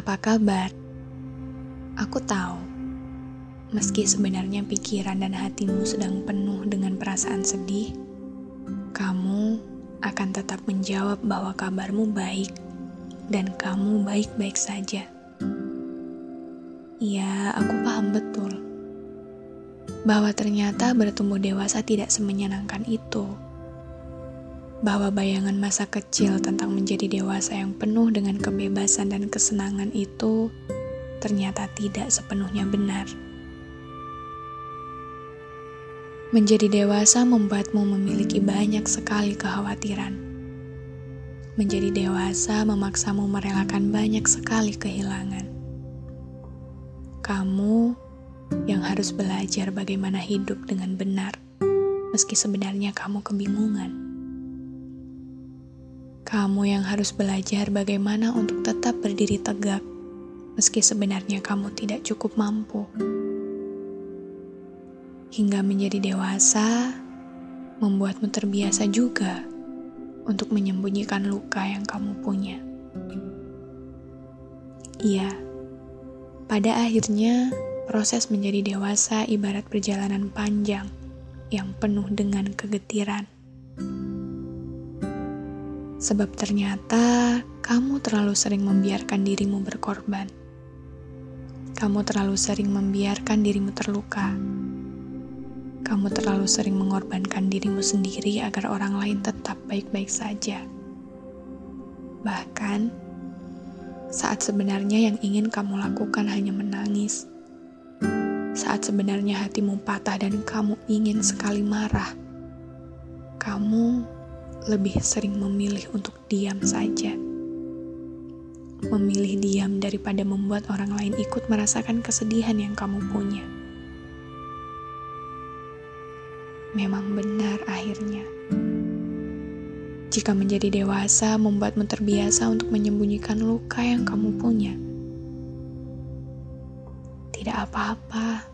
apa kabar? Aku tahu, meski sebenarnya pikiran dan hatimu sedang penuh dengan perasaan sedih, kamu akan tetap menjawab bahwa kabarmu baik dan kamu baik-baik saja. Iya, aku paham betul bahwa ternyata bertumbuh dewasa tidak semenyenangkan itu. Bahwa bayangan masa kecil tentang menjadi dewasa yang penuh dengan kebebasan dan kesenangan itu ternyata tidak sepenuhnya benar. Menjadi dewasa membuatmu memiliki banyak sekali kekhawatiran. Menjadi dewasa memaksamu merelakan banyak sekali kehilangan. Kamu yang harus belajar bagaimana hidup dengan benar, meski sebenarnya kamu kebingungan. Kamu yang harus belajar bagaimana untuk tetap berdiri tegak, meski sebenarnya kamu tidak cukup mampu. Hingga menjadi dewasa, membuatmu terbiasa juga untuk menyembunyikan luka yang kamu punya. Iya, pada akhirnya proses menjadi dewasa ibarat perjalanan panjang yang penuh dengan kegetiran. Sebab ternyata kamu terlalu sering membiarkan dirimu berkorban. Kamu terlalu sering membiarkan dirimu terluka. Kamu terlalu sering mengorbankan dirimu sendiri agar orang lain tetap baik-baik saja. Bahkan saat sebenarnya yang ingin kamu lakukan hanya menangis. Saat sebenarnya hatimu patah dan kamu ingin sekali marah, kamu lebih sering memilih untuk diam saja. Memilih diam daripada membuat orang lain ikut merasakan kesedihan yang kamu punya. Memang benar akhirnya. Jika menjadi dewasa membuatmu terbiasa untuk menyembunyikan luka yang kamu punya. Tidak apa-apa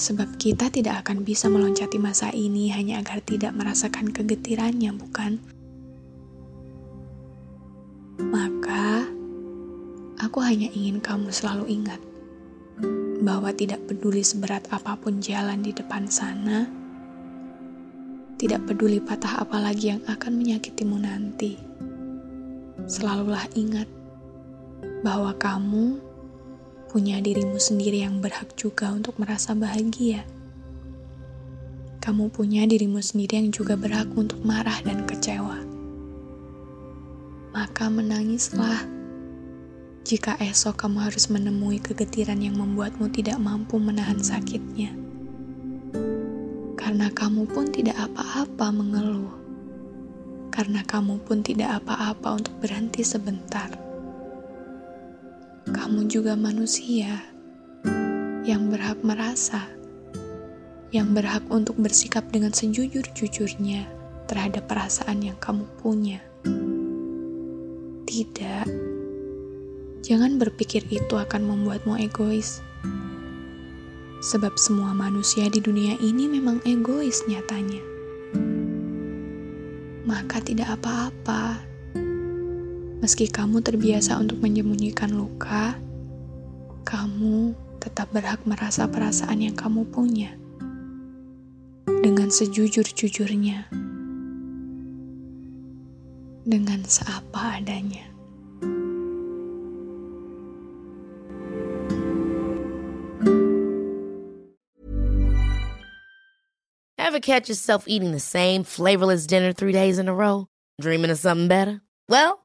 Sebab kita tidak akan bisa meloncati masa ini hanya agar tidak merasakan kegetirannya, bukan? Maka, aku hanya ingin kamu selalu ingat bahwa tidak peduli seberat apa pun jalan di depan sana, tidak peduli patah apa lagi yang akan menyakitimu nanti. Selalulah ingat bahwa kamu punya dirimu sendiri yang berhak juga untuk merasa bahagia. Kamu punya dirimu sendiri yang juga berhak untuk marah dan kecewa. Maka menangislah jika esok kamu harus menemui kegetiran yang membuatmu tidak mampu menahan sakitnya. Karena kamu pun tidak apa-apa mengeluh. Karena kamu pun tidak apa-apa untuk berhenti sebentar kamu juga manusia yang berhak merasa, yang berhak untuk bersikap dengan sejujur-jujurnya terhadap perasaan yang kamu punya. Tidak, jangan berpikir itu akan membuatmu egois. Sebab semua manusia di dunia ini memang egois nyatanya. Maka tidak apa-apa Meski kamu terbiasa untuk menyembunyikan luka, kamu tetap berhak merasa perasaan yang kamu punya dengan sejujur-jujurnya, dengan seapa adanya. Ever catch yourself eating the same flavorless dinner three days in a row? Dreaming of something better? Well,